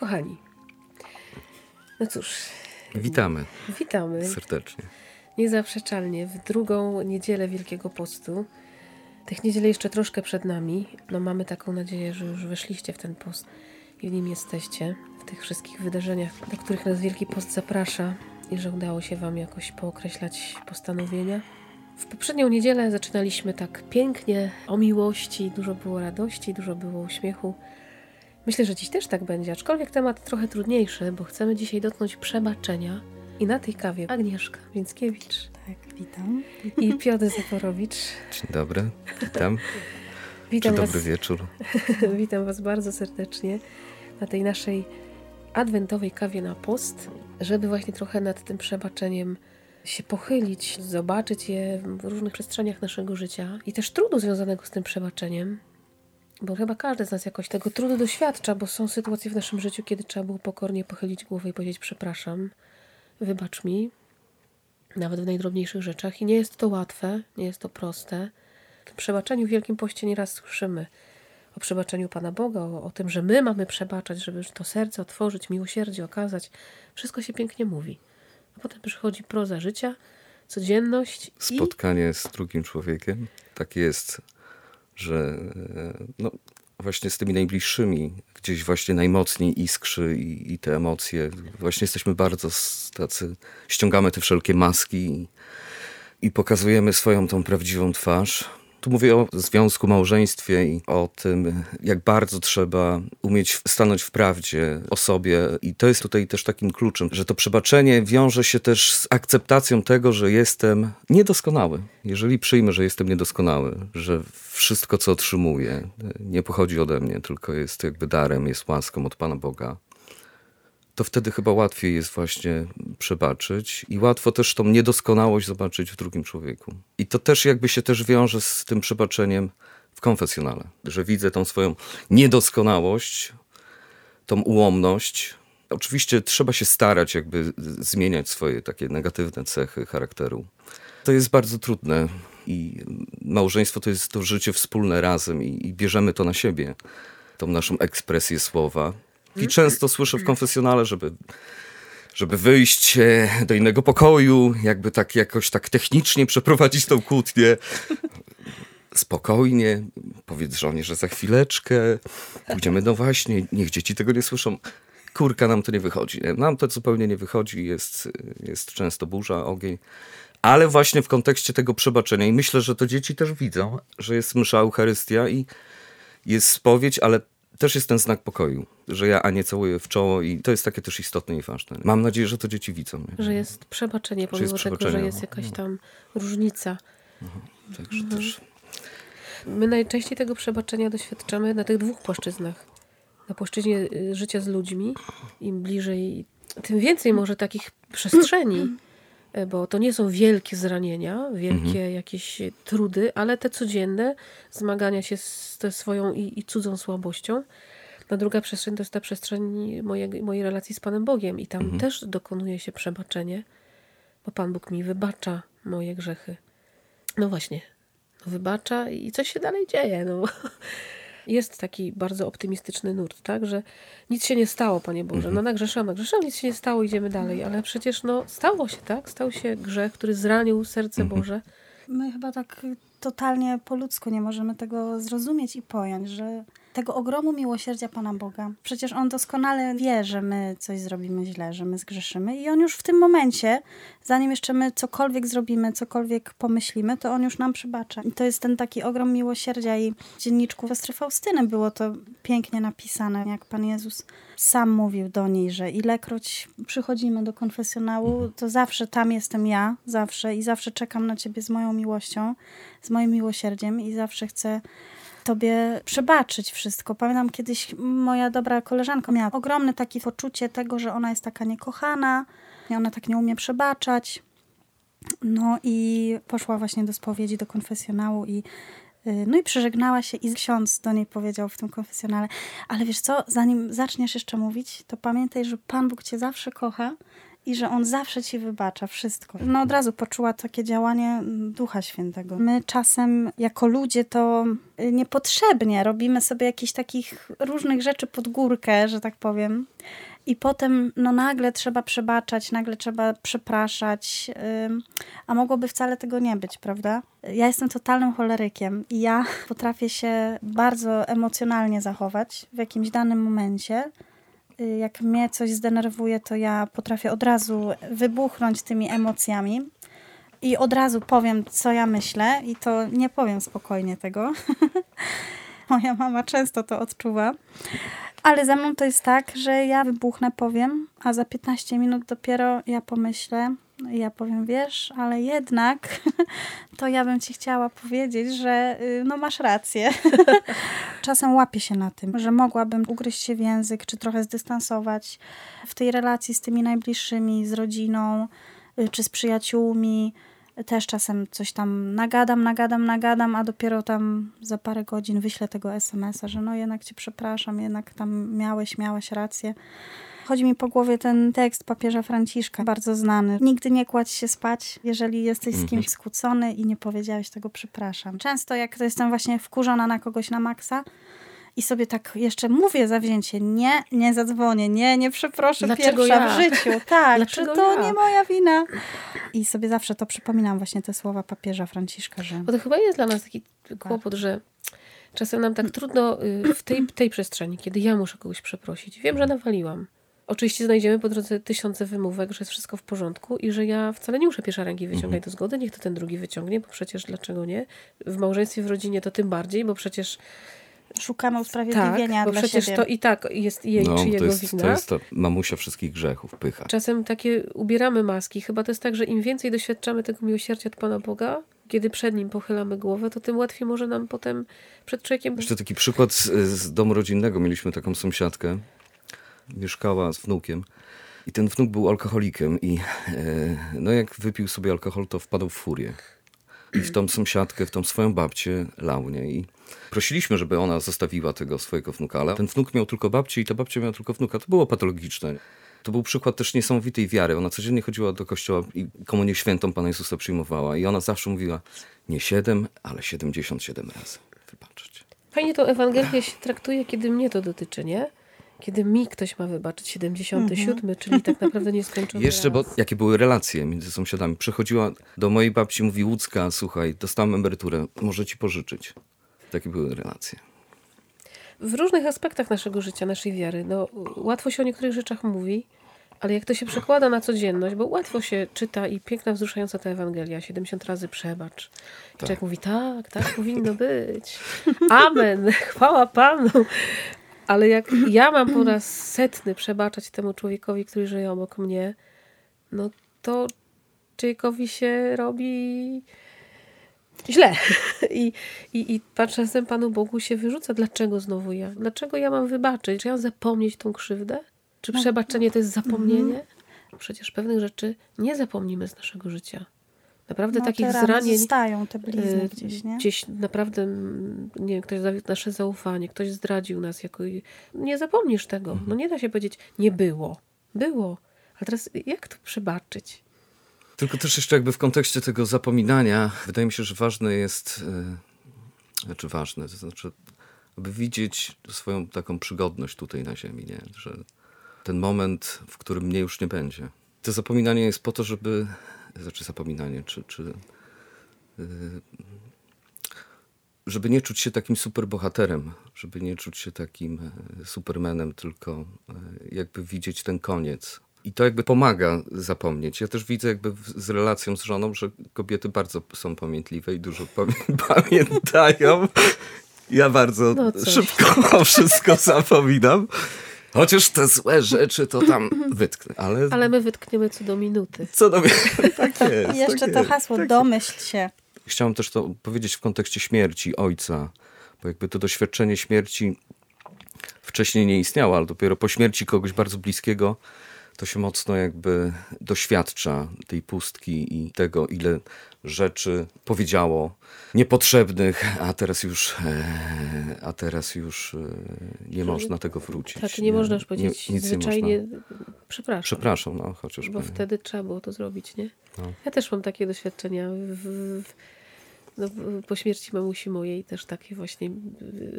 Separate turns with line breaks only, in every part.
Kochani, no cóż.
Witamy.
Witamy.
Serdecznie.
Niezaprzeczalnie w drugą niedzielę Wielkiego Postu. Tych niedziel jeszcze troszkę przed nami. No mamy taką nadzieję, że już weszliście w ten post i w nim jesteście. W tych wszystkich wydarzeniach, do których nas Wielki Post zaprasza i że udało się Wam jakoś pookreślać postanowienia. W poprzednią niedzielę zaczynaliśmy tak pięknie o miłości, dużo było radości, dużo było uśmiechu. Myślę, że dziś też tak będzie, aczkolwiek temat trochę trudniejszy, bo chcemy dzisiaj dotknąć przebaczenia. I na tej kawie Agnieszka Więckiewicz.
Tak, witam.
I Piotr Zaporowicz.
Dzień dobry, witam.
Witam was,
dobry wieczór.
witam Was bardzo serdecznie na tej naszej adwentowej kawie na post, żeby właśnie trochę nad tym przebaczeniem się pochylić, zobaczyć je w różnych przestrzeniach naszego życia i też trudu związanego z tym przebaczeniem, bo chyba każdy z nas jakoś tego trudu doświadcza, bo są sytuacje w naszym życiu, kiedy trzeba było pokornie pochylić głowę i powiedzieć przepraszam, wybacz mi, nawet w najdrobniejszych rzeczach i nie jest to łatwe, nie jest to proste. O przebaczeniu w Wielkim Poście nieraz słyszymy, o przebaczeniu Pana Boga, o, o tym, że my mamy przebaczać, żeby to serce otworzyć, miłosierdzie okazać. Wszystko się pięknie mówi. A potem przychodzi proza życia, codzienność i
Spotkanie z drugim człowiekiem. Tak jest, że no, właśnie z tymi najbliższymi gdzieś właśnie najmocniej iskrzy i, i te emocje. Właśnie jesteśmy bardzo tacy, ściągamy te wszelkie maski i, i pokazujemy swoją tą prawdziwą twarz. Tu mówię o związku, małżeństwie i o tym, jak bardzo trzeba umieć stanąć w prawdzie o sobie. I to jest tutaj też takim kluczem, że to przebaczenie wiąże się też z akceptacją tego, że jestem niedoskonały. Jeżeli przyjmę, że jestem niedoskonały, że wszystko, co otrzymuję, nie pochodzi ode mnie, tylko jest jakby darem, jest łaską od Pana Boga, to wtedy chyba łatwiej jest właśnie przebaczyć i łatwo też tą niedoskonałość zobaczyć w drugim człowieku. I to też jakby się też wiąże z tym przebaczeniem w konfesjonale, że widzę tą swoją niedoskonałość, tą ułomność. Oczywiście trzeba się starać jakby zmieniać swoje takie negatywne cechy charakteru. To jest bardzo trudne i małżeństwo to jest to życie wspólne razem i, i bierzemy to na siebie, tą naszą ekspresję słowa. I często słyszę w konfesjonale, żeby, żeby wyjść e, do innego pokoju, jakby tak jakoś tak technicznie przeprowadzić tą kłótnię. Spokojnie, powiedz żonie, że za chwileczkę pójdziemy, no właśnie, niech dzieci tego nie słyszą. Kurka, nam to nie wychodzi. nie? Nam to zupełnie nie wychodzi, jest, jest często burza, ogień. Ale właśnie w kontekście tego przebaczenia i myślę, że to dzieci też widzą, że jest msza Eucharystia i jest spowiedź, ale też jest ten znak pokoju, że ja Anię całuję w czoło i to jest takie też istotne i ważne. Mam nadzieję, że to dzieci widzą.
Że jest przebaczenie, pomimo
jest
tego, że
przebaczenie,
jest
no.
jakaś tam różnica.
Także
Mhm.
też
My najczęściej tego przebaczenia doświadczamy na tych dwóch płaszczyznach. Na płaszczyźnie y, życia z ludźmi, im bliżej, tym więcej może takich przestrzeni, bo to nie są wielkie zranienia, wielkie jakieś trudy, ale te codzienne zmagania się z ze swoją i, i cudzą słabością. A druga przestrzeń to jest ta przestrzeń mojej, mojej relacji z Panem Bogiem i tam też dokonuje się przebaczenie, bo Pan Bóg mi wybacza moje grzechy. No właśnie, wybacza i coś się dalej dzieje. No. Jest taki bardzo optymistyczny nurt, tak, że nic się nie stało, Panie Boże. No nagrzeszyłam, nagrzeszyłam, nic się nie stało, idziemy dalej. Ale przecież no stało się, tak? Stał się grzech, który zranił serce Boże.
My chyba tak totalnie po ludzku nie możemy tego zrozumieć i pojąć, że tego ogromu miłosierdzia Pana Boga. Przecież On doskonale wie, że my coś zrobimy źle, że my zgrzeszymy i On już w tym momencie, zanim jeszcze my cokolwiek zrobimy, cokolwiek pomyślimy, to On już nam przebacza. I to jest ten taki ogrom miłosierdzia i w dzienniczku siostry Faustyny było to pięknie napisane, jak Pan Jezus sam mówił do niej, że ilekroć przychodzimy do konfesjonału, to zawsze tam jestem ja, zawsze i zawsze czekam na Ciebie z moją miłością, z moim miłosierdziem i zawsze chcę Tobie przebaczyć wszystko. Pamiętam kiedyś moja dobra koleżanka miała ogromne takie poczucie tego, że ona jest taka niekochana, i ona tak nie umie przebaczać. No i poszła właśnie do spowiedzi, do konfesjonału i y, no i przeżegnała się i ksiądz do niej powiedział w tym konfesjonale, ale wiesz co, zanim zaczniesz jeszcze mówić, to pamiętaj, że Pan Bóg cię zawsze kocha i że On zawsze ci wybacza wszystko. No od razu poczuła takie działanie Ducha Świętego. My czasem jako ludzie to y, niepotrzebnie robimy sobie jakichś takich różnych rzeczy pod górkę, że tak powiem. I potem no nagle trzeba przebaczać, nagle trzeba przepraszać, a mogłoby wcale tego nie być, prawda? Ja jestem totalnym cholerykiem i ja potrafię się bardzo emocjonalnie zachować w jakimś danym momencie Y, jak mnie coś zdenerwuje, to ja potrafię od razu wybuchnąć tymi emocjami i od razu powiem, co ja myślę, i to nie powiem spokojnie tego. Moja mama często to odczuwa. Ale ze mną to jest tak, że ja wybuchnę, powiem, a za 15 minut dopiero ja pomyślę, ja powiem, wiesz, ale jednak to ja bym ci chciała powiedzieć, że y, no masz rację. Czasem łapię się na tym, że mogłabym ugryźć się w język, czy trochę zdystansować w tej relacji z tymi najbliższymi, z rodziną, y, czy z przyjaciółmi. Też czasem coś tam nagadam, nagadam, nagadam, a dopiero tam za parę godzin wyślę tego SMS-a, że no jednak cię przepraszam, jednak tam miałeś, miałeś rację. Chodzi mi po głowie ten tekst papieża Franciszka, bardzo znany. Nigdy nie kładź się spać, jeżeli jesteś z kimś mhm. skłócony i nie powiedziałeś tego przepraszam. Często jak to jestem właśnie wkurzona na kogoś na maksa, i sobie tak jeszcze mówię zawzięcie, nie, nie zadzwonię, nie, nie przeproszę Dlaczego pierwsza ja? w życiu. Tak, Dlaczego to ja? nie moja wina. I sobie zawsze to przypominam właśnie te słowa papieża Franciszka, że...
Bo to chyba jest dla nas taki kłopot, że czasem nam tak trudno y, w tej, tej przestrzeni, kiedy ja muszę kogoś przeprosić. Wiem, że nawaliłam. Oczywiście znajdziemy po drodze tysiące wymówek, że jest wszystko w porządku i że ja wcale nie muszę pierwsza ręki wyciągać mhm. do zgody, niech to ten drugi wyciągnie, bo przecież dlaczego nie? W małżeństwie, w rodzinie to tym bardziej, bo przecież
szukamy usprawiedliwienia
tak, bo
dla
przecież
siebie.
to i tak jest jej no, czy jego
to jest,
wina.
To jest to mamusia wszystkich grzechów, pycha.
Czasem takie ubieramy maski. Chyba to jest tak, że im więcej doświadczamy tego miłosierdzia od Pana Boga, kiedy przed nim pochylamy głowę, to tym łatwiej może nam potem przed człowiekiem...
Jeszcze taki przykład z, z domu rodzinnego. Mieliśmy taką sąsiadkę, mieszkała z wnukiem i ten wnuk był alkoholikiem i e, no jak wypił sobie alkohol, to wpadł w furię. I w tą sąsiadkę, w tą swoją babcię lał, nie? I prosiliśmy, żeby ona zostawiła tego swojego wnuka, ale ten wnuk miał tylko babcię i ta babcia miała tylko wnuka. To było patologiczne. To był przykład też niesamowitej wiary. Ona codziennie chodziła do kościoła i komunię świętą Pana Jezusa przyjmowała. I ona zawsze mówiła, nie siedem, ale siedemdziesiąt siedem razy wybaczyć.
Fajnie to Ewangelię się traktuje, kiedy mnie to dotyczy, nie? Kiedy mi ktoś ma wybaczyć 77, mhm. czyli tak naprawdę nieskończony
Jeszcze,
raz.
bo jakie były relacje między sąsiadami. Przychodziła do mojej babci, mówi Łódzka, słuchaj, dostałem emeryturę, może ci pożyczyć. Takie były relacje.
W różnych aspektach naszego życia, naszej wiary. No, łatwo się o niektórych rzeczach mówi, ale jak to się przekłada na codzienność, bo łatwo się czyta i piękna, wzruszająca ta Ewangelia, 70 razy przebacz. I tak. człowiek mówi, tak, tak powinno być. Amen, chwała Panu. Ale jak ja mam po raz setny przebaczać temu człowiekowi, który żyje obok mnie, no to człowiekowi się robi źle. I, i, i czasem Panu Bogu się wyrzuca, dlaczego znowu ja? Dlaczego ja mam wybaczyć? Czy ja mam zapomnieć tą krzywdę? Czy no. przebaczenie to jest zapomnienie? Mhm. Przecież pewnych rzeczy nie zapomnimy z naszego życia. Naprawdę no, takich zranień.
Zostają te blizny y, gdzieś, nie?
Gdzieś naprawdę, nie wiem, ktoś zawiódł nasze zaufanie, ktoś zdradził nas. Jako... Nie zapomnisz tego. Mhm. No nie da się powiedzieć, nie było. Było. A teraz jak to przebaczyć?
Tylko też jeszcze jakby w kontekście tego zapominania, wydaje mi się, że ważne jest, yy, znaczy ważne, to znaczy, aby widzieć swoją taką przygodność tutaj na ziemi, nie? Że ten moment, w którym mnie już nie będzie. To zapominanie jest po to, żeby znaczy zapominanie, czy, czy yy, żeby nie czuć się takim superbohaterem, żeby nie czuć się takim e, supermenem, tylko e, jakby widzieć ten koniec. I to jakby pomaga zapomnieć. Ja też widzę jakby z relacją z żoną, że kobiety bardzo są pamiętliwe i dużo pamiętają. Ja bardzo no szybko wszystko zapominam. Chociaż te złe rzeczy to tam wytknę. Ale,
ale my wytkniemy co do minuty.
Co do minuty. Tak jest.
Jeszcze
tak
to
jest,
hasło tak domyśl się.
Chciałem też to powiedzieć w kontekście śmierci ojca, bo jakby to doświadczenie śmierci wcześniej nie istniało, ale dopiero po śmierci kogoś bardzo bliskiego to się mocno jakby doświadcza tej pustki i tego, ile rzeczy powiedziało niepotrzebnych, a teraz już, e, a teraz już e, nie można tego wrócić.
Tak, nie, nie można już powiedzieć nie, nic zwyczajnie nie można. przepraszam.
Przepraszam, no chociaż.
Bo wtedy trzeba było to zrobić, nie? No. Ja też mam takie doświadczenia w, w no, po śmierci mamusi mojej też takie właśnie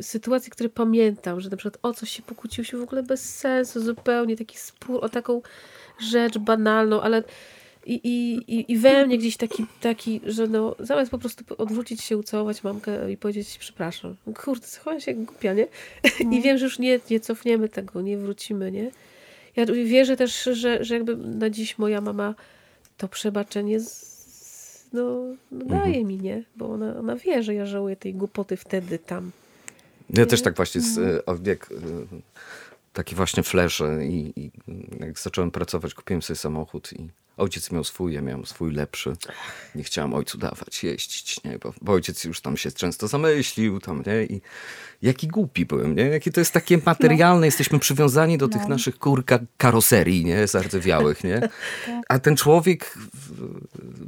sytuacje, które pamiętam, że na przykład o coś się pokłócił się w ogóle bez sensu, zupełnie taki spór o taką rzecz banalną, ale i, i, i we mnie gdzieś taki, taki, że no, zamiast po prostu odwrócić się, ucałować mamkę i powiedzieć przepraszam. Kurde, zachowałem się jak głupia, nie? I no. wiem, że już nie, nie cofniemy tego, nie wrócimy, nie? Ja wierzę też, że, że jakby na dziś moja mama to przebaczenie z, no, no daje mhm. mi, nie? Bo ona, ona wie, że ja żałuję tej głupoty wtedy, tam.
Ja nie? też tak właśnie, z, mhm. jak, e, takie właśnie flesze i, i jak zacząłem pracować, kupiłem sobie samochód i Ojciec miał swój, ja miałem swój lepszy. Nie chciałem ojcu dawać jeździć, nie? Bo, bo ojciec już tam się często zamyślił, tam, nie? I jaki głupi byłem, nie? Jakie to jest takie materialne, no. jesteśmy przywiązani do no. tych naszych kurka karoserii, nie? Zardzewiałych, nie? Tak. A ten człowiek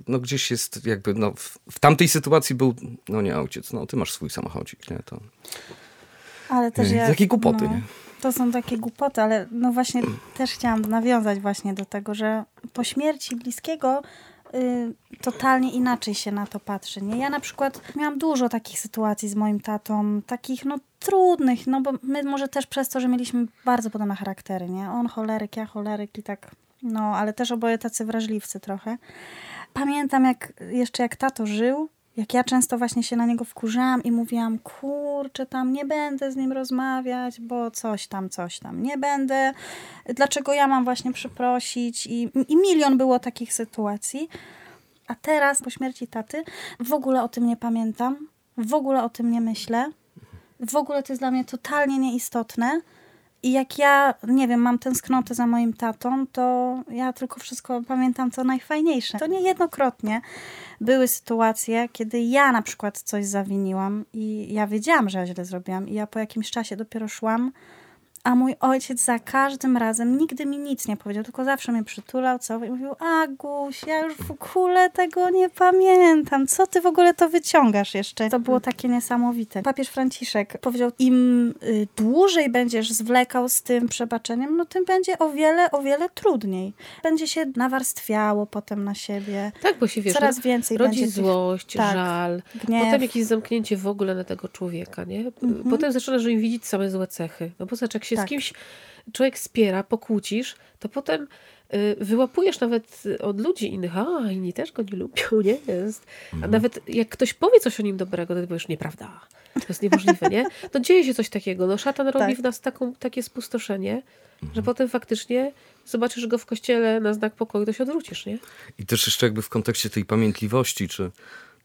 no gdzieś jest jakby, no w, w, tamtej sytuacji był, no nie ojciec, no ty masz swój samochodzik, nie? To...
Ale też ja...
Jakie głupoty,
no.
nie?
To są takie głupoty, ale no właśnie też chciałam nawiązać właśnie do tego, że po śmierci bliskiego y, totalnie inaczej się na to patrzy. Nie? Ja na przykład miałam dużo takich sytuacji z moim tatą, takich no trudnych, no bo my może też przez to, że mieliśmy bardzo podobne charaktery, nie? On choleryk, ja choleryk i tak, no ale też oboje tacy wrażliwcy trochę. Pamiętam jak jeszcze jak tato żył, jak ja często właśnie się na niego wkurzałam i mówiłam, kurczę, tam nie będę z nim rozmawiać, bo coś tam, coś tam, nie będę, dlaczego ja mam właśnie przeprosić i, i milion było takich sytuacji. A teraz, po śmierci taty, w ogóle o tym nie pamiętam, w ogóle o tym nie myślę, w ogóle to jest dla mnie totalnie nieistotne. I jak ja, nie wiem, mam tęsknotę za moim tatą, to ja tylko wszystko pamiętam, co najfajniejsze. To niejednokrotnie były sytuacje, kiedy ja na przykład coś zawiniłam i ja wiedziałam, że ja źle zrobiłam i ja po jakimś czasie dopiero szłam a mój ojciec za każdym razem nigdy mi nic nie powiedział, tylko zawsze mnie przytulał, co i mówił, Aguś, ja już w ogóle tego nie pamiętam. Co ty w ogóle to wyciągasz jeszcze? To było takie niesamowite. Papież Franciszek powiedział, im y, dłużej będziesz zwlekał z tym przebaczeniem, no tym będzie o wiele, o wiele trudniej. Będzie się nawarstwiało potem na siebie.
Tak, bo się wiesz, coraz więcej rodzi będzie złość, tak, żal, gniew. potem jakieś zamknięcie w ogóle na tego człowieka, nie? Mhm. Potem zaczynasz im widzieć same złe cechy. No bo zobacz, jak się się tak. z kimś człowiek spiera, pokłócisz, to potem y, wyłapujesz nawet od ludzi innych, a inni też go nie lubią, nie? Jest. A mhm. nawet jak ktoś powie coś o nim dobrego, to ty powiesz, nieprawda. To jest niemożliwe, nie? No dzieje się coś takiego. No szatan tak. robi w nas taką, takie spustoszenie, że mhm. potem faktycznie zobaczysz go w kościele na znak pokoju, to się odwrócisz, nie?
I też jeszcze jakby w kontekście tej pamiętliwości, czy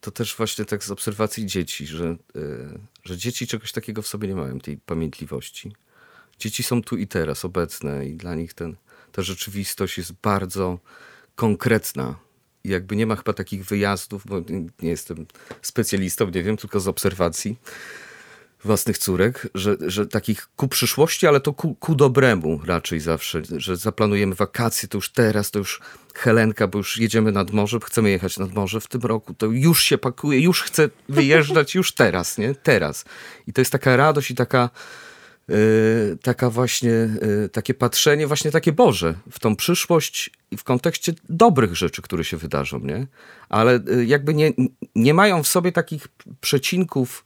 to też właśnie tak z obserwacji dzieci, że, yy, że dzieci czegoś takiego w sobie nie mają, tej pamiętliwości dzieci są tu i teraz obecne i dla nich ten, ta rzeczywistość jest bardzo konkretna. I jakby nie ma chyba takich wyjazdów, bo nie jestem specjalistą, nie wiem, tylko z obserwacji własnych córek, że, że takich ku przyszłości, ale to ku, ku dobremu raczej zawsze, że zaplanujemy wakacje, to już teraz, to już Helenka, bo już jedziemy nad morze, chcemy jechać nad morze w tym roku, to już się pakuje, już chcę wyjeżdżać, już teraz, nie? Teraz. I to jest taka radość i taka taka właśnie, y, takie patrzenie właśnie takie Boże w tą przyszłość i w kontekście dobrych rzeczy, które się wydarzą, nie? Ale y, jakby nie, nie mają w sobie takich przecinków,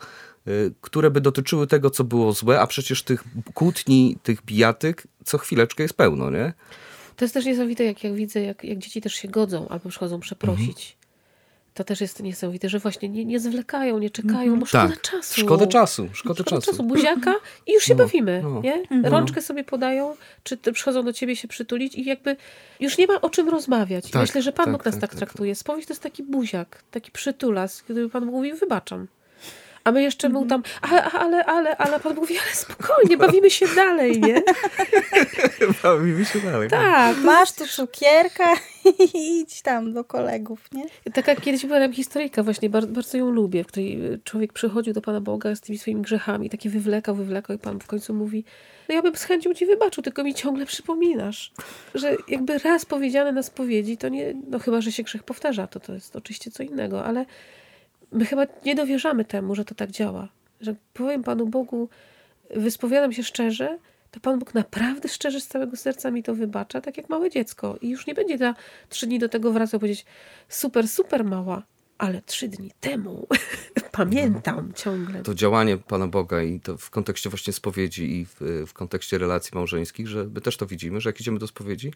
które by dotyczyły tego, co było złe, a przecież tych kłótni, tych bijatyk co chwileczkę jest pełno, nie?
To jest też niesamowite, jak, jak widzę, jak, jak dzieci też się godzą albo przychodzą przeprosić. Mhm to też jest niesamowite, że właśnie nie, nie zwlekają, nie czekają, bo szkoda tak. czasu.
Szkoda czasu, szkoda, szkoda czasu. czasu.
Buziaka i już się no, bawimy, no. nie? Mhm. Rączkę sobie podają, czy przychodzą do ciebie się przytulić i jakby już nie ma o czym rozmawiać. Tak, Myślę, że Pan tak, Bóg nas tak, tak, tak traktuje. Spowiedź to jest taki buziak, taki przytulas, kiedy Pan mówi, wybaczam. A my jeszcze mu tam, ale, ale, ale, ale Pan mówi, ale spokojnie, bawimy się dalej, nie?
bawimy się dalej.
Tak.
Masz tu cukierka i idź tam do kolegów, nie?
Taka kiedyś była nam historyjka właśnie, bardzo, bardzo ją lubię, w której człowiek przychodził do Pana Boga z tymi swoimi grzechami, taki wywlekał, wywlekał i Pan w końcu mówi, no ja bym z chęcią ci wybaczył, tylko mi ciągle przypominasz, że jakby raz powiedziane na spowiedzi, to nie, no chyba, że się grzech powtarza, to to jest oczywiście co innego, ale my chyba nie dowierzamy temu, że to tak działa. Że powiem Panu Bogu, wyspowiadam się szczerze, to Pan Bóg naprawdę szczerze z całego serca mi to wybacza, tak jak małe dziecko. I już nie będzie za trzy dni do tego wracał powiedzieć super, super mała, ale trzy dni temu pamiętam ciągle.
To działanie Pana Boga i to w kontekście właśnie spowiedzi i w, w kontekście relacji małżeńskich, że my też to widzimy, że jak idziemy do spowiedzi,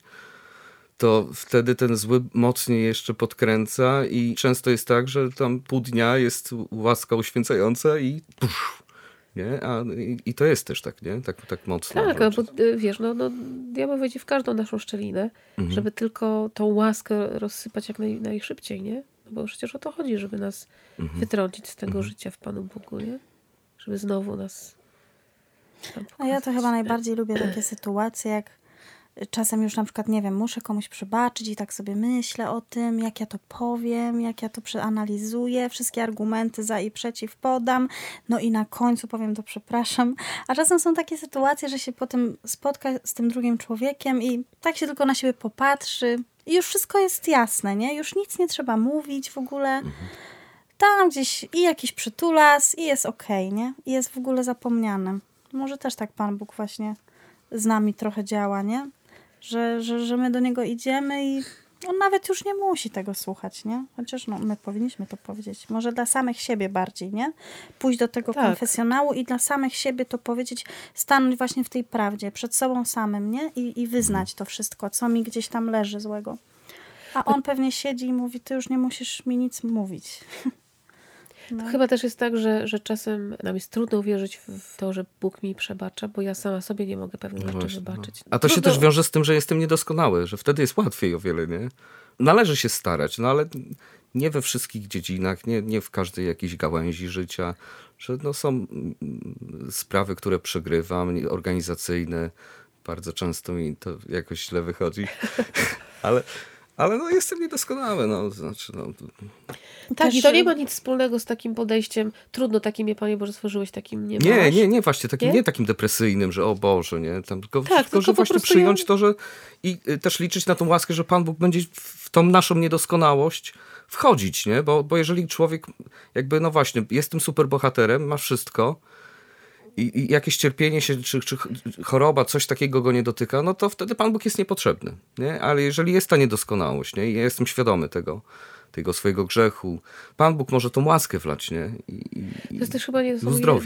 to wtedy ten zły mocniej jeszcze podkręca i często jest tak, że tam pół dnia jest łaska uświęcająca i pusz, nie? A, i, i, to jest też tak, nie? Tak, tak mocno.
Tak, bo wiesz, no, no, diabeł wejdzie w każdą naszą szczelinę, mhm. żeby tylko tą łaskę rozsypać jak naj, najszybciej, nie? No bo przecież o to chodzi, żeby nas mhm. wytrącić z tego mhm. życia w Panu Bogu, nie? Żeby znowu nas
A ja to chyba najbardziej lubię takie sytuacje, jak czasem już na przykład, nie wiem, muszę komuś przebaczyć i tak sobie myślę o tym, jak ja to powiem, jak ja to przeanalizuję, wszystkie argumenty za i przeciw podam, no i na końcu powiem to przepraszam. A czasem są takie sytuacje, że się potem spotka z tym drugim człowiekiem i tak się tylko na siebie popatrzy i już wszystko jest jasne, nie? Już nic nie trzeba mówić w ogóle. Tam gdzieś i jakiś przytulas i jest okej, okay, nie? I jest w ogóle zapomniane. Może też tak Pan Bóg właśnie z nami trochę działa, nie? Że, że, że my do niego idziemy i on nawet już nie musi tego słuchać, nie? Chociaż no, my powinniśmy to powiedzieć. Może dla samych siebie bardziej, nie? Pójść do tego tak. konfesjonału i dla samych siebie to powiedzieć, stanąć właśnie w tej prawdzie, przed sobą samym, nie? I, i wyznać to wszystko, co mi gdzieś tam leży złego. A on pewnie siedzi i mówi, ty już nie musisz mi nic mówić.
No. To chyba też jest tak, że, że czasem nam jest trudno uwierzyć w to, że Bóg mi przebacza, bo ja sama sobie nie mogę pewnych no rzeczy właśnie, wybaczyć.
No. A to się też wiąże z tym, że jestem niedoskonały, że wtedy jest łatwiej o wiele, nie? Należy się starać, no ale nie we wszystkich dziedzinach, nie, nie w każdej jakiejś gałęzi życia, że no są mm, sprawy, które przegrywam, organizacyjne, bardzo często mi to jakoś źle wychodzi, ale ale no jestem niedoskonały, no, znaczy, no.
Tak, i to nie ma nic wspólnego z takim podejściem, trudno takim mnie, Panie Boże, stworzyłeś, takim nie
Nie, nie, nie, właśnie, takim, nie? nie takim depresyjnym, że o Boże, nie, tam, tylko, tak, tylko, tylko że właśnie przyjąć ja... to, że i y, też liczyć na tą łaskę, że Pan Bóg będzie w tą naszą niedoskonałość wchodzić, nie, bo, bo jeżeli człowiek jakby, no właśnie, jest tym superbohaterem, ma wszystko, i, i, jakieś cierpienie się, czy, czy choroba, coś takiego go nie dotyka, no to wtedy Pan Bóg jest niepotrzebny. Nie? Ale jeżeli jest ta niedoskonałość, nie? I ja jestem świadomy tego, tego swojego grzechu, Pan Bóg może tą łaskę wlać, nie? I,
to jest też chyba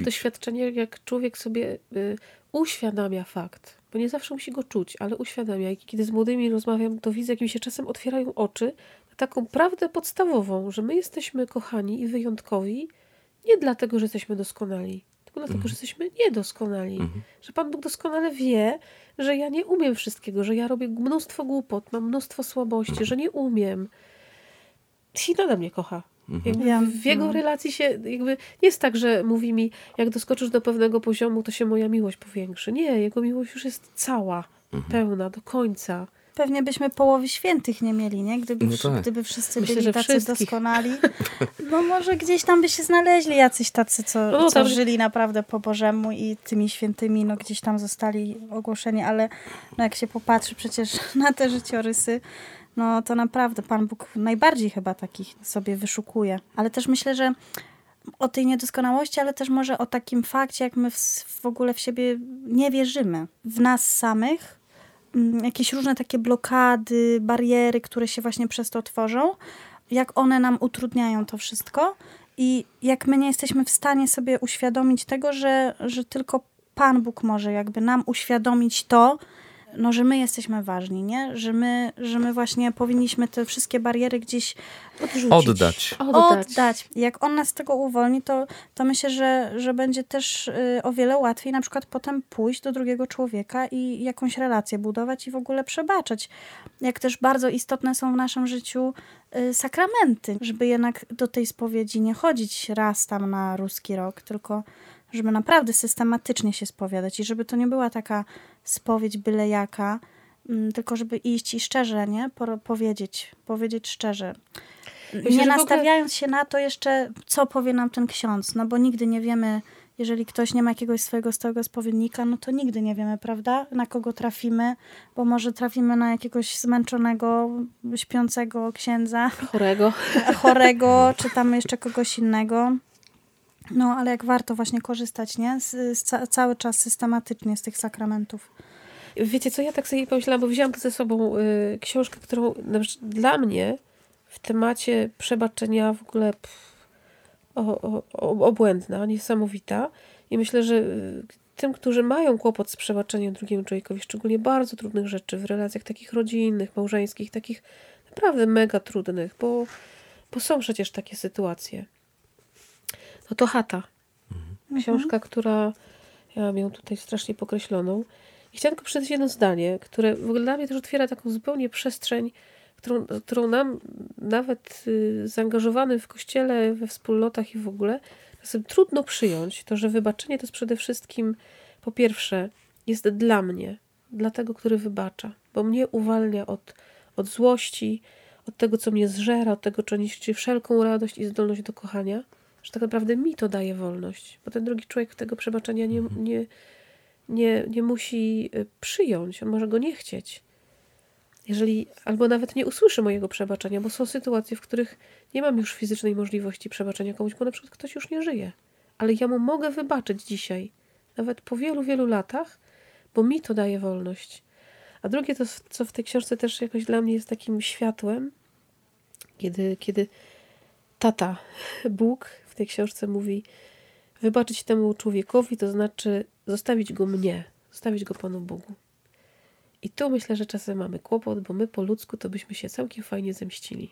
doświadczenie, jak człowiek sobie y, uświadamia fakt, bo nie zawsze musi go czuć, ale uświadamia. I kiedy z młodymi rozmawiam, to widzę, jak mi się czasem otwierają oczy na taką prawdę podstawową, że my jesteśmy kochani i wyjątkowi nie dlatego, że jesteśmy doskonali, tylko dlatego, mhm. że jesteśmy niedoskonali. Mhm. Że Pan Bóg doskonale wie, że ja nie umiem wszystkiego, że ja robię mnóstwo głupot, mam mnóstwo słabości, mhm. że nie umiem. I nadal mnie kocha. Mhm. w jego no. relacji się jakby nie jest tak, że mówi mi, jak doskoczysz do pewnego poziomu, to się moja miłość powiększy. Nie, jego miłość już jest cała, mhm. pełna, do końca
pewnie byśmy połowy świętych nie mieli, nie? Gdyby, no tak. gdyby wszyscy Myślę, byli tacy wszystkich. doskonali. No może gdzieś tam by się znaleźli jacyś tacy, co, no, co żyli naprawdę po Bożemu i tymi świętymi no, gdzieś tam zostali ogłoszeni, ale no, jak się popatrzy przecież na te życiorysy, no to naprawdę Pan Bóg najbardziej chyba takich sobie wyszukuje. Ale też myślę, że o tej niedoskonałości, ale też może o takim fakcie, jak my w, w ogóle w siebie nie wierzymy. W nas samych, jakieś różne takie blokady, bariery, które się właśnie przez to tworzą, jak one nam utrudniają to wszystko i jak my nie jesteśmy w stanie sobie uświadomić tego, że, że tylko Pan Bóg może jakby nam uświadomić to, no, że my jesteśmy ważni, nie? Że my, że my właśnie powinniśmy te wszystkie bariery gdzieś odrzucić.
Oddać.
Oddać.
Oddać. Jak on nas z tego uwolni, to, to myślę, że, że będzie też y, o wiele łatwiej na przykład potem pójść do drugiego człowieka i jakąś relację budować i w ogóle przebaczać. Jak też bardzo istotne są w naszym życiu y, sakramenty, żeby jednak do tej spowiedzi nie chodzić raz tam na ruski rok, tylko żeby naprawdę systematycznie się spowiadać i żeby to nie była taka spowiedź byle jaka, mm, tylko żeby iść i szczerze, nie? Po, powiedzieć, powiedzieć szczerze.
Myślę,
nie
w ogóle-
nastawiając się na to jeszcze, co powie nam ten ksiądz, no bo nigdy nie wiemy, jeżeli ktoś nie ma jakiegoś swojego stałego spowiednika, no to nigdy nie wiemy, prawda? Na kogo trafimy, bo może trafimy na jakiegoś zmęczonego, śpiącego księdza,
Chorego.
chorego, czy tam jeszcze kogoś innego. No, ale jak warto właśnie korzystać, nie? Z, z ca- cały czas systematycznie z tych sakramentów.
Wiecie co, ja tak sobie pomyślałam, bo wzięłam ze sobą y, książkę, którą dla mnie w temacie przebaczenia w ogóle pff, o, o, o, obłędna, niesamowita. I myślę, że y, tym, którzy mają kłopot z przebaczeniem drugiemu człowiekowi, szczególnie bardzo trudnych rzeczy w relacjach takich rodzinnych, małżeńskich, takich naprawdę mega trudnych, bo, bo są przecież takie sytuacje. No to chata. Książka, która ja mam ją tutaj strasznie pokreśloną. I chciałam tylko przeczytać jedno zdanie, które w ogóle dla mnie też otwiera taką zupełnie przestrzeń, którą, którą nam nawet y, zaangażowanym w kościele, we wspólnotach i w ogóle czasem trudno przyjąć. To, że wybaczenie to jest przede wszystkim po pierwsze jest dla mnie, dla tego, który wybacza, bo mnie uwalnia od, od złości, od tego, co mnie zżera, od tego, co niszczy wszelką radość i zdolność do kochania, że tak naprawdę mi to daje wolność, bo ten drugi człowiek tego przebaczenia nie, nie, nie, nie musi y, przyjąć, on może go nie chcieć. Jeżeli, albo nawet nie usłyszy mojego przebaczenia, bo są sytuacje, w których nie mam już fizycznej możliwości przebaczenia komuś, bo na przykład ktoś już nie żyje. Ale ja mu mogę wybaczyć dzisiaj, nawet po wielu, wielu latach, bo mi to daje wolność. A drugie, to, co w tej książce też jakoś dla mnie jest takim światłem, kiedy, kiedy tata, Bóg w tej książce mówi, wybaczyć temu człowiekowi, to znaczy zostawić go mnie, zostawić go Panu Bogu. I tu myślę, że czasem mamy kłopot, bo my po ludzku to byśmy się całkiem fajnie zemścili.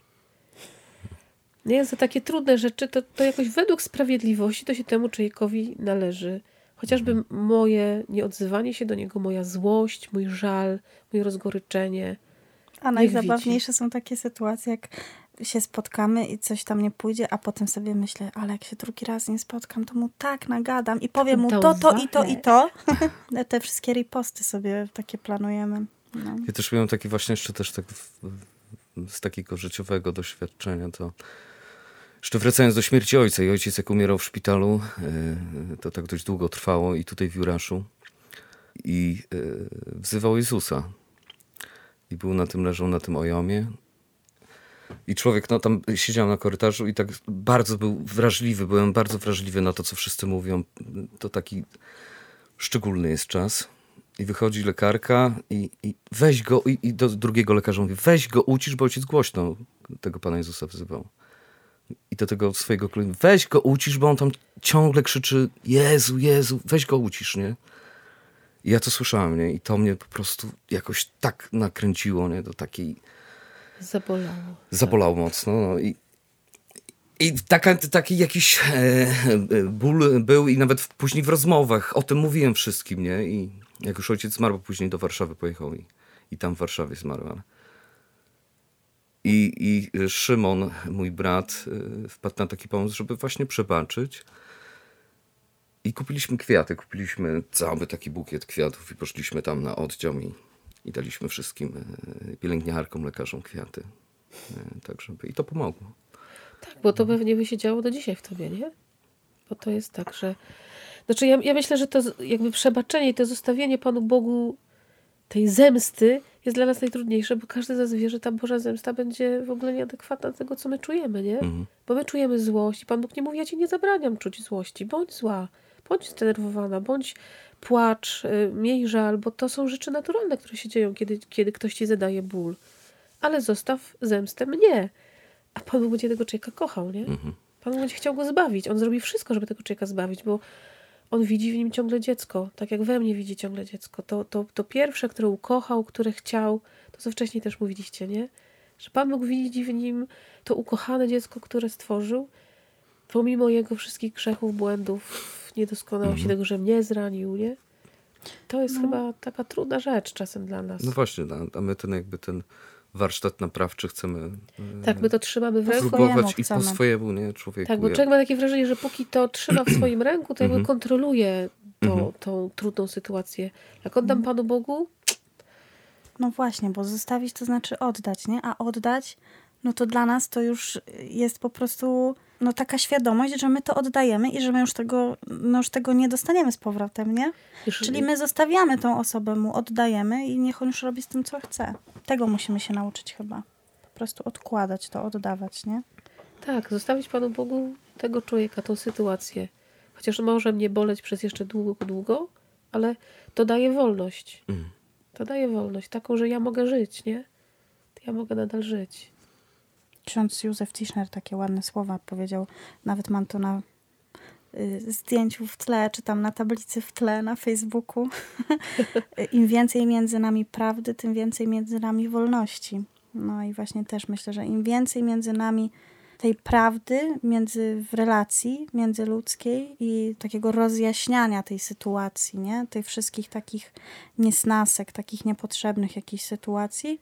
Nie, za takie trudne rzeczy, to, to jakoś według sprawiedliwości to się temu człowiekowi należy. Chociażby moje nieodzywanie się do niego, moja złość, mój żal, moje rozgoryczenie.
A najzabawniejsze są takie sytuacje, jak się spotkamy i coś tam nie pójdzie, a potem sobie myślę, ale jak się drugi raz nie spotkam, to mu tak nagadam i powiem mu
To
to, to i to i to. Te wszystkie riposty sobie takie planujemy. No.
Ja też miałem taki właśnie jeszcze też tak w, w, z takiego życiowego doświadczenia, to jeszcze wracając do śmierci ojca i ojciec jak umierał w szpitalu, e, to tak dość długo trwało i tutaj w Juraszu i e, wzywał Jezusa i był na tym, leżał na tym ojomie i człowiek, no tam siedział na korytarzu i tak bardzo był wrażliwy, byłem bardzo wrażliwy na to, co wszyscy mówią. To taki szczególny jest czas. I wychodzi lekarka i, i weź go, i, i do drugiego lekarza mówi, weź go, ucisz, bo ojciec głośno tego Pana Jezusa wzywał. I do tego swojego kolegi, weź go, ucisz, bo on tam ciągle krzyczy, Jezu, Jezu, weź go, ucisz, nie? I ja to słyszałem, nie? I to mnie po prostu jakoś tak nakręciło, nie? Do takiej
Zabolało.
zabolało mocno. No i, i taka, taki jakiś e, e, ból był i nawet później w rozmowach o tym mówiłem wszystkim, nie? I jak już ojciec zmarł, później do Warszawy pojechał i, i tam w Warszawie zmarł. I, I Szymon, mój brat, e, wpadł na taki pomysł, żeby właśnie przebaczyć. I kupiliśmy kwiaty, kupiliśmy cały taki bukiet kwiatów i poszliśmy tam na oddział i, i daliśmy wszystkim e, pielęgniarkom, lekarzom kwiaty. E, Tak, żeby... I to pomogło.
Tak, bo to pewnie by się działo do dzisiaj w tobie, nie? Bo to jest tak, że... Znaczy ja, ja myślę, że to jakby przebaczenie i to zostawienie Panu Bogu tej zemsty jest dla nas najtrudniejsze, bo każdy z nas wie, że ta Boża zemsta będzie w ogóle nieadekwatna do tego, co my czujemy, nie? Bo my czujemy złość i Pan Bóg nie mówi, ja ci nie zabraniam czuć złości. Bądź zła, bądź zdenerwowana, bądź płacz, y, miej żal, bo to są rzeczy naturalne, które się dzieją, kiedy, kiedy ktoś ci zadaje ból. Ale zostaw zemstę mnie. A Pan będzie tego człowieka kochał, nie? Pan Bóg będzie chciał go zbawić. On zrobi wszystko, żeby tego człowieka zbawić, bo on widzi w nim ciągle dziecko, tak jak we mnie widzi ciągle dziecko. To, to, to pierwsze, które ukochał, które chciał, to co wcześniej też mówiliście, nie? Że Pan Bóg widzi w nim to ukochane dziecko, które stworzył, pomimo jego wszystkich grzechów, błędów, niedoskonałości,
Mhm.
tego, że mnie zranił, nie? To jest
No.
chyba taka trudna rzecz czasem dla nas.
No właśnie, a- a my ten jakby ten warsztat naprawczy chcemy e,
tak, my to trzymamy w ręku.
próbować i po swojemu, nie, człowieku.
Tak, bo człowiek ma takie wrażenie, że póki to trzyma w swoim ręku, to jakby
Mhm.
kontroluje to,
Mhm.
tą trudną sytuację. Jak oddam
Mhm.
Panu Bogu,
No właśnie, bo zostawić to znaczy oddać, nie? A oddać, no to dla nas to już jest po prostu no taka świadomość, że my to oddajemy i że my już tego, no już tego nie dostaniemy z powrotem, nie?
już,
Czyli my zostawiamy tą osobę, mu oddajemy i niech on już robi z tym, co chce. Tego musimy się nauczyć chyba. Po prostu odkładać to, oddawać, nie?
tak, zostawić Panu Bogu tego człowieka, tą sytuację. Chociaż może mnie boleć przez jeszcze długo, długo, ale to daje wolność.
Mm.
To daje wolność, taką, że ja mogę żyć, nie? Ja mogę nadal żyć.
Ksiądz Józef Tischner takie ładne słowa powiedział. Nawet mam to na y, zdjęciu w tle, czy tam na tablicy w tle na Facebooku. Im więcej między nami prawdy, tym więcej między nami wolności. No i właśnie też myślę, że im więcej między nami tej prawdy między w relacji międzyludzkiej i takiego rozjaśniania tej sytuacji, nie? Tych wszystkich takich niesnasek, takich niepotrzebnych jakichś sytuacji,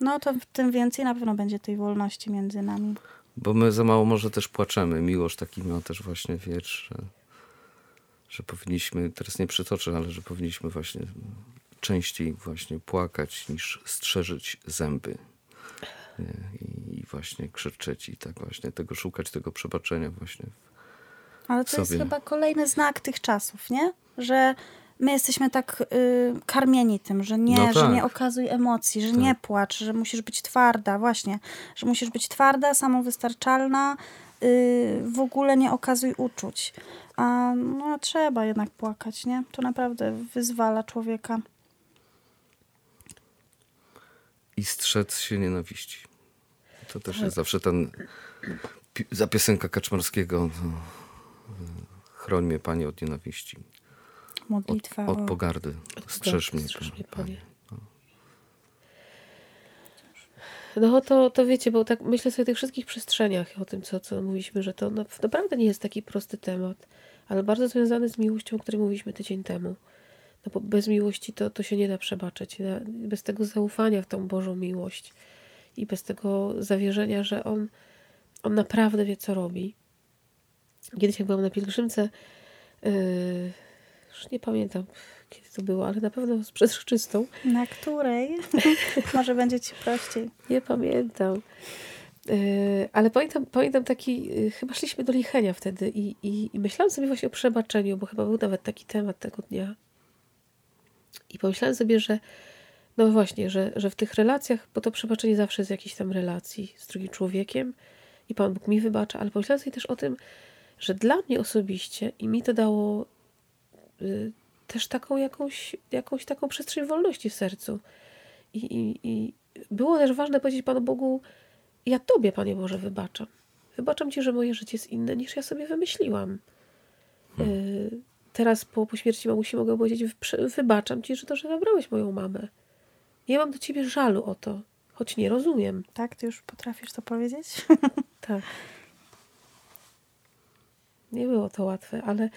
no to tym więcej na pewno będzie tej wolności między nami.
Bo my za mało może też płaczemy. Miłość taki ma też właśnie wiersz, że, że powinniśmy, teraz nie przytoczę, ale że powinniśmy właśnie częściej właśnie płakać niż strzeżyć zęby. Nie? I, I właśnie krzyczeć i tak właśnie tego szukać, tego przebaczenia właśnie.
Ale to jest
sobie.
chyba kolejny znak tych czasów, nie? Że my jesteśmy tak y, karmieni tym, że nie,
No
że
tak.
nie okazuj emocji, że
Tak.
nie płacz, że musisz być twarda, właśnie, że musisz być twarda, samowystarczalna, y, w ogóle nie okazuj uczuć. A no, trzeba jednak płakać, nie? To naprawdę wyzwala człowieka.
I strzec się nienawiści. To też
Tak.
jest zawsze ten za piosenka Kaczmarskiego. To, y, chroń mnie, Panie, od nienawiści. Od,
Modlitwa.
od
o-
pogardy. Strzeż mnie,
Strzeż mnie,
Panie.
No to, to wiecie, bo tak myślę sobie o tych wszystkich przestrzeniach, o tym, co, co mówiliśmy, że to na- naprawdę nie jest taki prosty temat, ale bardzo związany z miłością, o której mówiliśmy tydzień temu. No bo bez miłości to, to się nie da przebaczyć. Bez tego zaufania w tą Bożą miłość i bez tego zawierzenia, że On, on naprawdę wie, co robi. Kiedyś jak byłam na pielgrzymce, yy, już nie pamiętam, kiedy to było, ale na pewno z przezroczystą,
Na której? Może będzie ci prościej.
Nie pamiętam. Yy, ale pamiętam, pamiętam taki, yy, chyba szliśmy do Lichenia wtedy i, i, i myślałam sobie właśnie o przebaczeniu, bo chyba był nawet taki temat tego dnia. I pomyślałam sobie, że no właśnie, że, że w tych relacjach, bo to przebaczenie zawsze jest jakiejś tam relacji z drugim człowiekiem i Pan Bóg mi wybacza, ale pomyślałam sobie też o tym, że dla mnie osobiście i mi to dało też taką jakąś, jakąś taką przestrzeń wolności w sercu. I, i, I było też ważne powiedzieć Panu Bogu, ja Tobie, Panie Boże, wybaczam. Wybaczam Ci, że moje życie jest inne niż ja sobie wymyśliłam. Y, teraz po, po śmierci mamusi mogę powiedzieć, "Wyprze- wybaczam Ci, że to, że zabrałeś moją mamę. Nie mam do Ciebie żalu o to, choć nie rozumiem.
Tak? Ty już potrafisz to powiedzieć?
Tak. Nie było to łatwe, ale,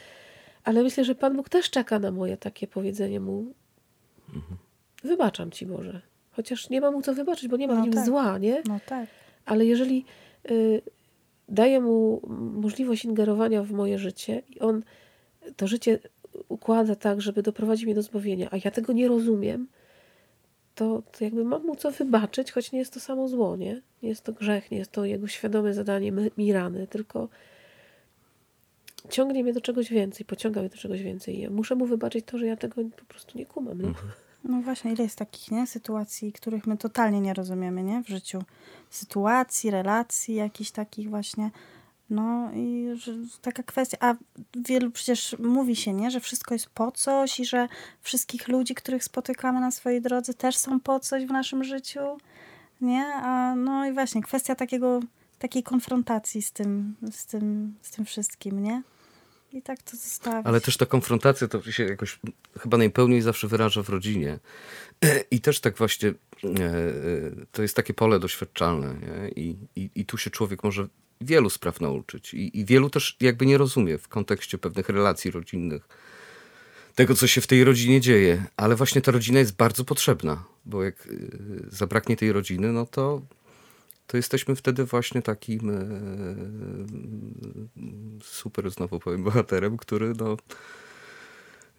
ale myślę, że Pan Bóg też czeka na moje takie powiedzenie mu wybaczam Ci Boże. Chociaż nie ma mu co wybaczyć, bo nie ma w
No
nim
tak.
zła, nie?
No tak.
Ale jeżeli y, daję mu możliwość ingerowania w moje życie i on to życie układa tak, żeby doprowadzić mnie do zbawienia, a ja tego nie rozumiem, to, to jakby mam mu co wybaczyć, choć nie jest to samo zło, nie? Nie jest to grzech, nie jest to jego świadome zadanie mi rany, tylko ciągnie mnie do czegoś więcej, pociąga mnie do czegoś więcej. I ja muszę mu wybaczyć to, że ja tego po prostu nie kumam. No.
No właśnie, ile jest takich nie? sytuacji, których my totalnie nie rozumiemy nie? w życiu. Sytuacji, relacji jakichś takich właśnie. No i że taka kwestia, a wielu przecież mówi się, nie, że wszystko jest po coś i że wszystkich ludzi, których spotykamy na swojej drodze też są po coś w naszym życiu, nie? A no i właśnie kwestia takiego, takiej konfrontacji z tym, z tym, z tym wszystkim, nie? i tak to zostawić.
Ale też ta konfrontacja to się jakoś chyba najpełniej zawsze wyraża w rodzinie. I też tak właśnie e, e, to jest takie pole doświadczalne. I, i, I tu się człowiek może wielu spraw nauczyć. I, I wielu też jakby nie rozumie w kontekście pewnych relacji rodzinnych tego, co się w tej rodzinie dzieje. Ale właśnie ta rodzina jest bardzo potrzebna, bo jak e, zabraknie tej rodziny, no to to jesteśmy wtedy właśnie takim e, super, znowu powiem, bohaterem, który no,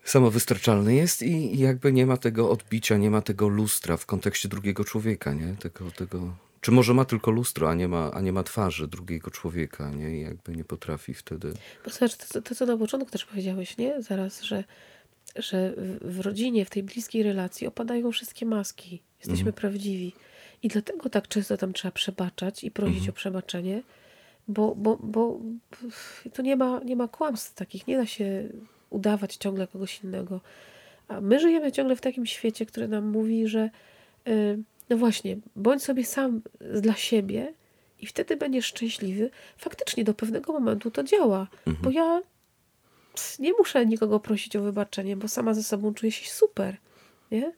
samowystarczalny jest i, i jakby nie ma tego odbicia, nie ma tego lustra w kontekście drugiego człowieka, nie? Tego, tego, czy może ma tylko lustro, a nie ma, a nie ma twarzy drugiego człowieka, nie? I jakby nie potrafi wtedy...
Bo zobacz, to, to, co na początku też powiedziałeś, nie? Zaraz, że, że w rodzinie, w tej bliskiej relacji opadają wszystkie maski. Jesteśmy mhm. prawdziwi. I dlatego tak często tam trzeba przebaczać i prosić mhm. o przebaczenie, bo, bo, bo tu nie ma, nie ma kłamstw takich, nie da się udawać ciągle kogoś innego. A my żyjemy ciągle w takim świecie, który nam mówi, że yy, no właśnie, bądź sobie sam dla siebie i wtedy będziesz szczęśliwy. Faktycznie do pewnego momentu to działa, mhm. bo ja nie muszę nikogo prosić o wybaczenie, bo sama ze sobą czuję się super, nie?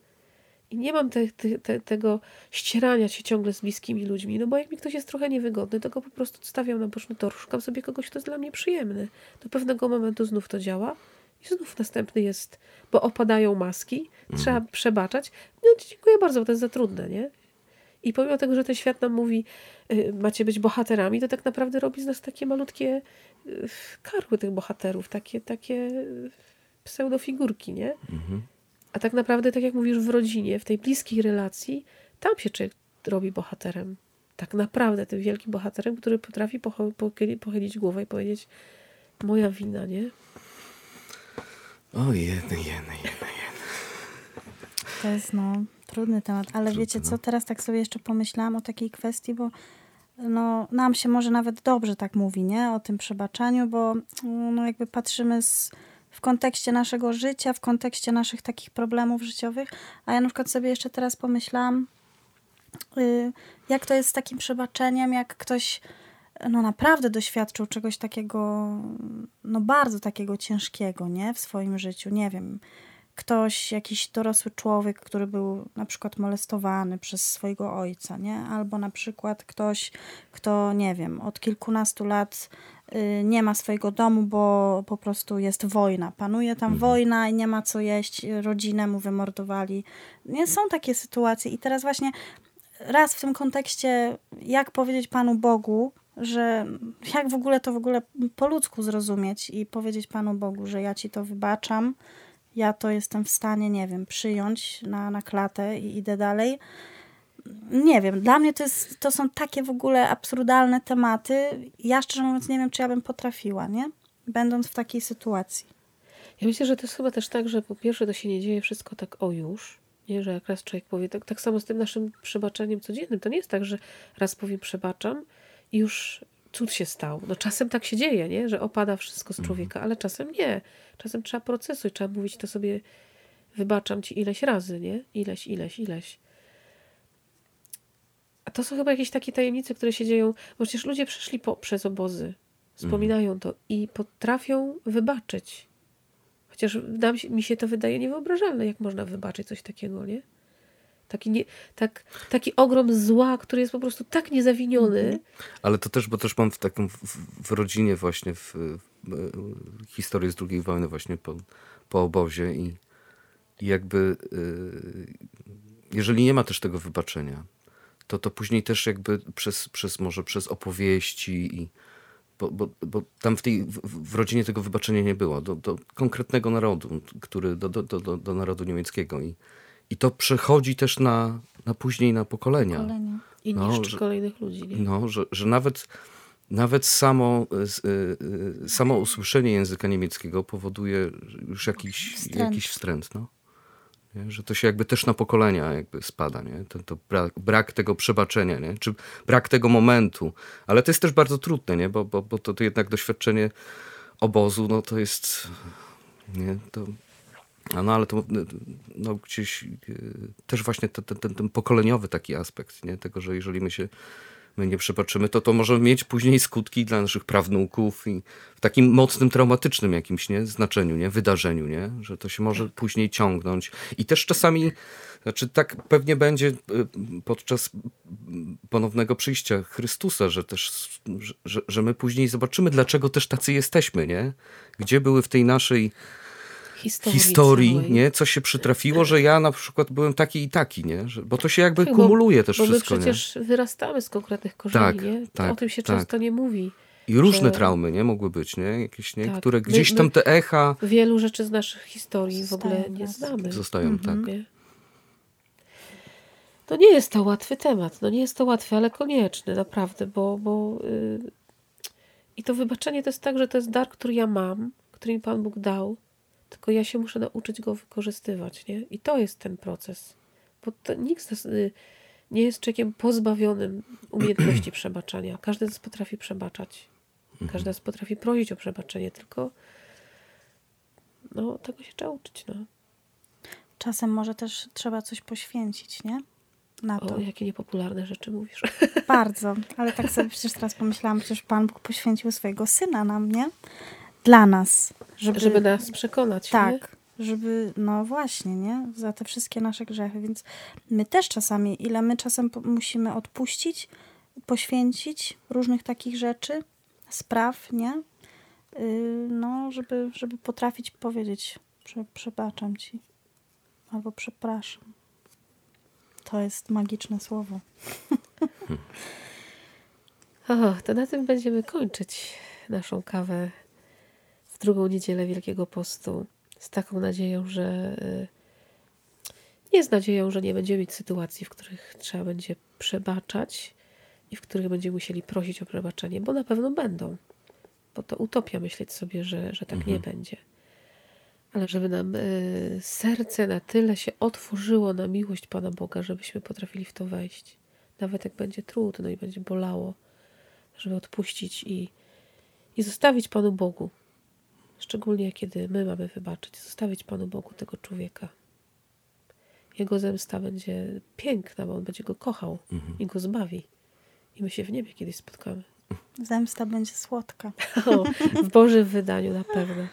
I nie mam te, te, te, tego ścierania się ciągle z bliskimi ludźmi, no bo jak mi ktoś jest trochę niewygodny, to go po prostu odstawiam na boczny tor, szukam sobie kogoś, kto jest dla mnie przyjemny. Do pewnego momentu znów to działa i znów następny jest, bo opadają maski, trzeba mhm. przebaczać. No dziękuję bardzo, bo to jest za trudne, nie? I pomimo tego, że ten świat nam mówi, y, macie być bohaterami, to tak naprawdę robi z nas takie malutkie y, karły tych bohaterów, takie, takie y, pseudofigurki, nie? Mhm. A tak naprawdę, tak jak mówisz, w rodzinie, w tej bliskiej relacji, tam się człowiek robi bohaterem. Tak naprawdę tym wielkim bohaterem, który potrafi pochylić, głowę i powiedzieć moja wina, nie?
O, jedny, jedny, jedny, jedny.
To jest no trudny temat, ale Trudny, wiecie co, no. teraz tak sobie jeszcze pomyślałam o takiej kwestii, bo no, nam się może nawet dobrze tak mówi, nie? O tym przebaczaniu, bo no, jakby patrzymy z w kontekście naszego życia, w kontekście naszych takich problemów życiowych. A ja na przykład sobie jeszcze teraz pomyślałam, y, jak to jest z takim przebaczeniem, jak ktoś no naprawdę doświadczył czegoś takiego, no bardzo takiego ciężkiego, nie? W swoim życiu, nie wiem. Ktoś, jakiś dorosły człowiek, który był na przykład molestowany przez swojego ojca, nie? Albo na przykład ktoś, kto, nie wiem, od kilkunastu lat nie ma swojego domu, bo po prostu jest wojna. Panuje tam mhm. wojna i nie ma co jeść, rodzinę mu wymordowali. Nie są takie sytuacje i teraz właśnie raz w tym kontekście, jak powiedzieć Panu Bogu, że jak w ogóle to w ogóle po ludzku zrozumieć i powiedzieć Panu Bogu, że ja Ci to wybaczam, ja to jestem w stanie, nie wiem, przyjąć na, na klatę i idę dalej nie wiem, dla mnie to, jest, to są takie w ogóle absurdalne tematy. Ja szczerze mówiąc nie wiem, czy ja bym potrafiła, nie? Będąc w takiej sytuacji.
Ja myślę, że to jest chyba też tak, że po pierwsze to się nie dzieje wszystko tak o już, nie? że jak raz człowiek powie, tak, tak samo z tym naszym przebaczeniem codziennym. To nie jest tak, że raz powiem przebaczam i już cud się stał. No czasem tak się dzieje, nie? że opada wszystko z mhm. człowieka, ale czasem nie. Czasem trzeba procesu i trzeba mówić to sobie wybaczam ci ileś razy, nie? Ileś, ileś, ileś. A to są chyba jakieś takie tajemnice, które się dzieją, bo przecież ludzie przeszli po, przez obozy, wspominają to i potrafią wybaczyć. Chociaż nam, mi się to wydaje niewyobrażalne, jak można wybaczyć coś takiego, nie? Taki, nie, tak, taki ogrom zła, który jest po prostu tak niezawiniony. Mhm.
Ale to też, bo też mam w takim w, w rodzinie właśnie w, w, historię z II wojny właśnie po, po obozie i, i jakby y, jeżeli nie ma też tego wybaczenia, to, to później też jakby przez, przez może przez opowieści i bo, bo, bo tam w, tej, w, w rodzinie tego wybaczenia nie było. Do, do konkretnego narodu, który, do, do, do, do narodu niemieckiego. I, I to przechodzi też na, na później na pokolenia. pokolenia.
I no, niszczy że, kolejnych ludzi. Nie?
No, że, że nawet, nawet samo, y, y, samo usłyszenie języka niemieckiego powoduje już jakiś wstręt. Jakiś wstręt no. Nie? Że to się jakby też na pokolenia jakby spada, nie? To, to brak, brak, tego przebaczenia, nie? czy brak tego momentu. Ale to jest też bardzo trudne, nie? Bo, bo, bo to, to jednak doświadczenie obozu, no to jest, nie? To, no ale to no, gdzieś e, też właśnie ten, ten, ten pokoleniowy taki aspekt, nie? Tego, że jeżeli my się my nie przebaczymy, to to może mieć później skutki dla naszych prawnuków i w takim mocnym, traumatycznym jakimś nie, znaczeniu, nie, wydarzeniu, nie, że to się może później ciągnąć. I też czasami, znaczy tak pewnie będzie y, podczas ponownego przyjścia Chrystusa, że też, że, że my później zobaczymy, dlaczego też tacy jesteśmy, nie? Gdzie były w tej naszej
Historii,
historii,
całej.
nie? Co się przytrafiło, że ja na przykład byłem taki i taki, nie? Że, bo to się jakby
Tak,
kumuluje też
bo
wszystko,
my przecież wyrastamy z konkretnych korzeni,
Tak,
nie?
tak,
o tym się
tak.
często nie mówi.
nie? I różne
że-
traumy, nie? Mogły być, nie? Jakieś, nie?
Tak.
Które
My-
gdzieś
my-
tam te echa
Wielu rzeczy z naszych historii w ogóle
Zostają w
nie
nas.
znamy.
zostają, tak.
Nie? To nie jest to łatwy temat. No nie jest to łatwy, ale konieczny, naprawdę, bo, bo yy... i to wybaczenie to jest tak, że to jest dar, który ja mam, który mi Pan Bóg dał, tylko ja się muszę nauczyć go wykorzystywać, nie? I to jest ten proces. Bo to nikt z nas y, nie jest człowiekiem pozbawionym umiejętności przebaczania. Każdy z nas potrafi przebaczać. Każdy z nas potrafi prosić o przebaczenie, tylko no, tego się trzeba uczyć, no.
Czasem może też trzeba coś poświęcić, nie? Na to.
O, jakie niepopularne rzeczy mówisz.
Bardzo. Ale tak sobie przecież teraz pomyślałam, przecież Pan Bóg poświęcił swojego Syna nam, nie? Dla nas. Żeby,
Żeby nas przekonać, nie?
Tak. Żeby, no właśnie, nie? Za te wszystkie nasze grzechy. Więc my też czasami, ile my czasem musimy odpuścić, poświęcić różnych takich rzeczy, spraw, nie? Yy, no, żeby, żeby potrafić powiedzieć, prze, przebaczam ci. Albo przepraszam. To jest magiczne słowo.
O, to na tym będziemy kończyć naszą kawę drugą niedzielę Wielkiego Postu. Z taką nadzieją, że y, nie z nadzieją, że nie będziemy mieć sytuacji, w których trzeba będzie przebaczać i w których będziemy musieli prosić o przebaczenie, bo na pewno będą. Bo to utopia myśleć sobie, że, że tak nie będzie. Ale żeby nam y, serce na tyle się otworzyło na miłość Pana Boga, żebyśmy potrafili w to wejść. Nawet jak będzie trudno i będzie bolało, żeby odpuścić i, i zostawić Panu Bogu. Szczególnie kiedy my mamy wybaczyć, zostawić Panu Bogu tego człowieka. Jego zemsta będzie piękna, bo on będzie go kochał i go zbawi. I my się w niebie kiedyś spotkamy.
Zemsta będzie słodka.
O, w Bożym wydaniu na pewno.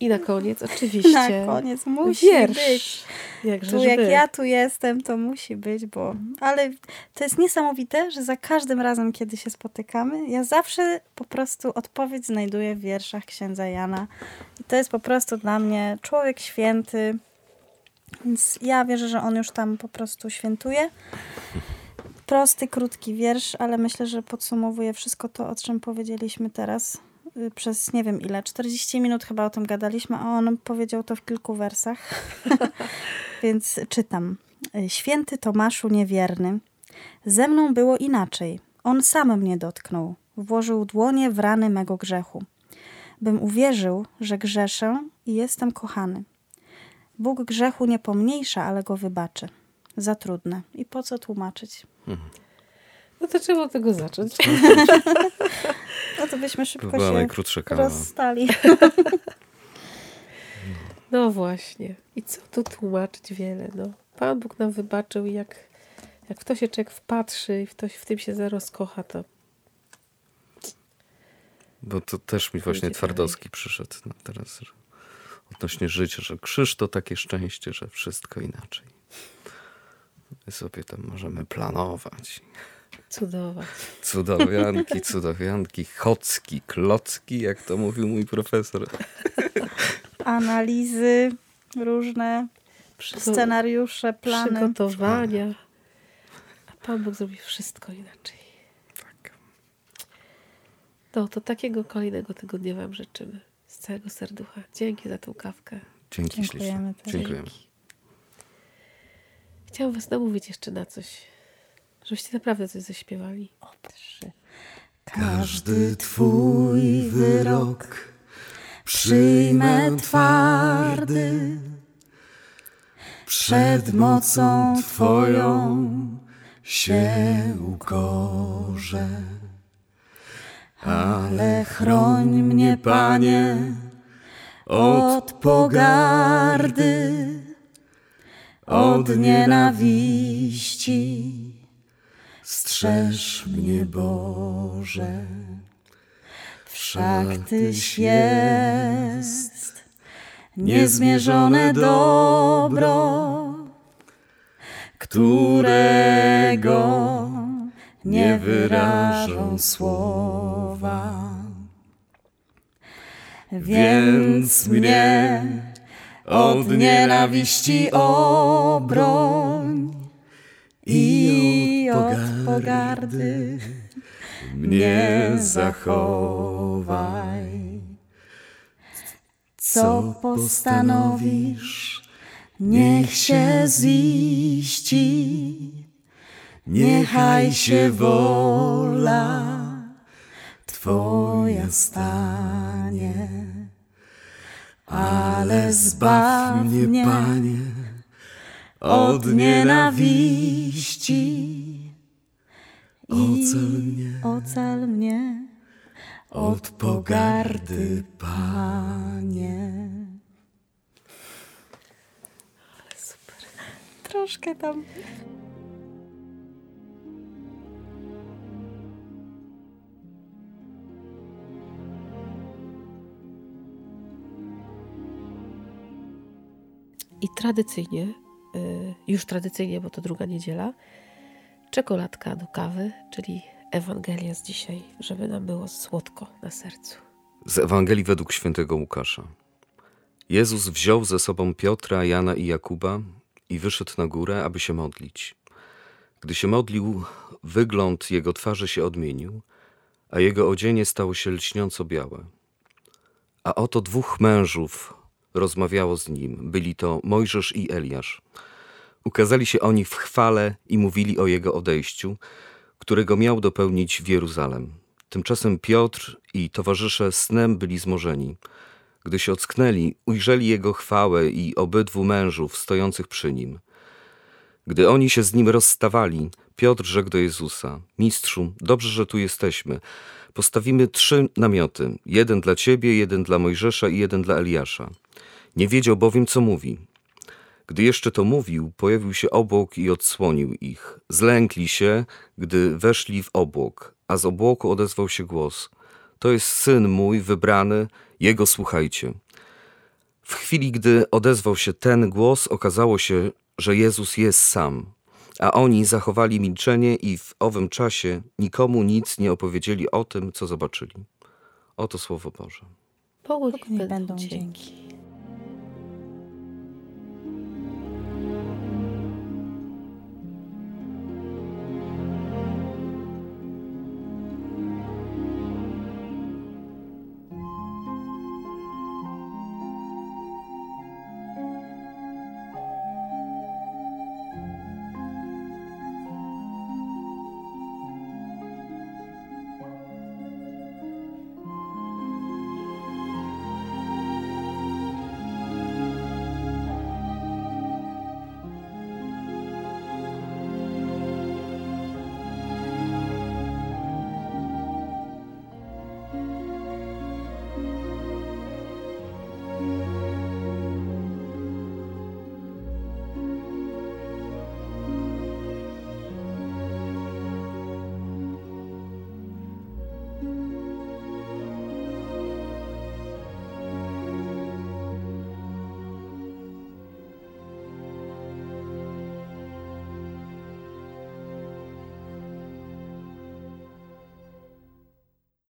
I na koniec oczywiście
Na koniec musi
wiersz.
być.
Jakżeż
Tu jak
by.
ja tu jestem, to musi być, bo... Ale to jest niesamowite, że za każdym razem, kiedy się spotykamy, ja zawsze po prostu odpowiedź znajduję w wierszach księdza Jana. I to jest po prostu dla mnie człowiek święty, więc ja wierzę, że on już tam po prostu świętuje. Prosty, krótki wiersz, ale myślę, że podsumowuje wszystko to, o czym powiedzieliśmy teraz przez nie wiem ile, 40 minut chyba o tym gadaliśmy, a on powiedział to w kilku wersach. Więc czytam. Święty Tomaszu niewierny, ze mną było inaczej. On sam mnie dotknął, włożył dłonie w rany mego grzechu, bym uwierzył, że grzeszę i jestem kochany. Bóg grzechu nie pomniejsza, ale go wybaczy. Za trudne. I po co tłumaczyć?
No to trzeba od tego zacząć.
No to byśmy szybko
Była
się
najkrótsza kawa.
rozstali.
No właśnie. I co tu tłumaczyć wiele? No. Pan Bóg nam wybaczył i jak, jak w to się człowiek wpatrzy i w, to, w tym się rozkocha, to
Bo to też mi właśnie Twardowski przyszedł no, teraz, że odnośnie życia, że krzyż to takie szczęście, że wszystko inaczej. My sobie tam możemy planować.
Cudować.
Cudowianki, cudowianki, chocki, klocki, jak to mówił mój profesor.
Analizy różne, scenariusze, plany.
Przygotowania. A Pan Bóg zrobi wszystko inaczej.
Tak.
No to takiego kolejnego tygodnia Wam życzymy. Z całego serducha. Dzięki za tą kawkę.
Dzięki
Dziękujemy
ślicznie. Dziękujemy.
Chciałam Was namówić jeszcze na coś. Żebyście naprawdę coś zaśpiewali.
Każdy twój wyrok przyjmę twardy. Przed mocą Twoją się ukorzę. Ale chroń mnie, Panie, od pogardy, od nienawiści Strzeż mnie Boże,
wszak Tyś jest niezmierzone dobro, którego nie wyrażą słowa. Więc mnie od nienawiści obroń i od pogardy. Mnie zachowaj. Co postanowisz, niech się ziści, niechaj się wola. Twoja stanie. Ale zbaw mnie,
Panie,
od nienawiści i
Ocal mnie.
ocal mnie od pogardy, Panie. Super. Troszkę tam.
I tradycyjnie, y, już tradycyjnie, bo to druga niedziela, czekoladka do kawy, czyli Ewangelia z dzisiaj, żeby nam było słodko na sercu.
Z Ewangelii według świętego Łukasza. Jezus wziął ze sobą Piotra, Jana i Jakuba i wyszedł na górę, aby się modlić. Gdy się modlił, wygląd jego twarzy się odmienił, a jego odzienie stało się lśniąco białe. A oto dwóch mężów rozmawiało z nim. Byli to Mojżesz i Eliasz. Ukazali się oni w chwale i mówili o jego odejściu, którego miał dopełnić w Jeruzalem. Tymczasem Piotr i towarzysze snem byli zmorzeni. Gdy się ocknęli, ujrzeli jego chwałę i obydwu mężów stojących przy nim. Gdy oni się z nim rozstawali, Piotr rzekł do Jezusa: Mistrzu, dobrze, że tu jesteśmy. Postawimy trzy namioty: jeden dla ciebie, jeden dla Mojżesza i jeden dla Eliasza. Nie wiedział bowiem, co mówi. Gdy jeszcze to mówił, pojawił się obłok i odsłonił ich. Zlękli się, gdy weszli w obłok, a z obłoku odezwał się głos: To jest syn mój wybrany, jego słuchajcie. W chwili, gdy odezwał się ten głos, okazało się, że Jezus jest sam, a oni zachowali milczenie i w owym czasie nikomu nic nie opowiedzieli o tym, co zobaczyli. Oto słowo Boże.
Niech będą dzięki.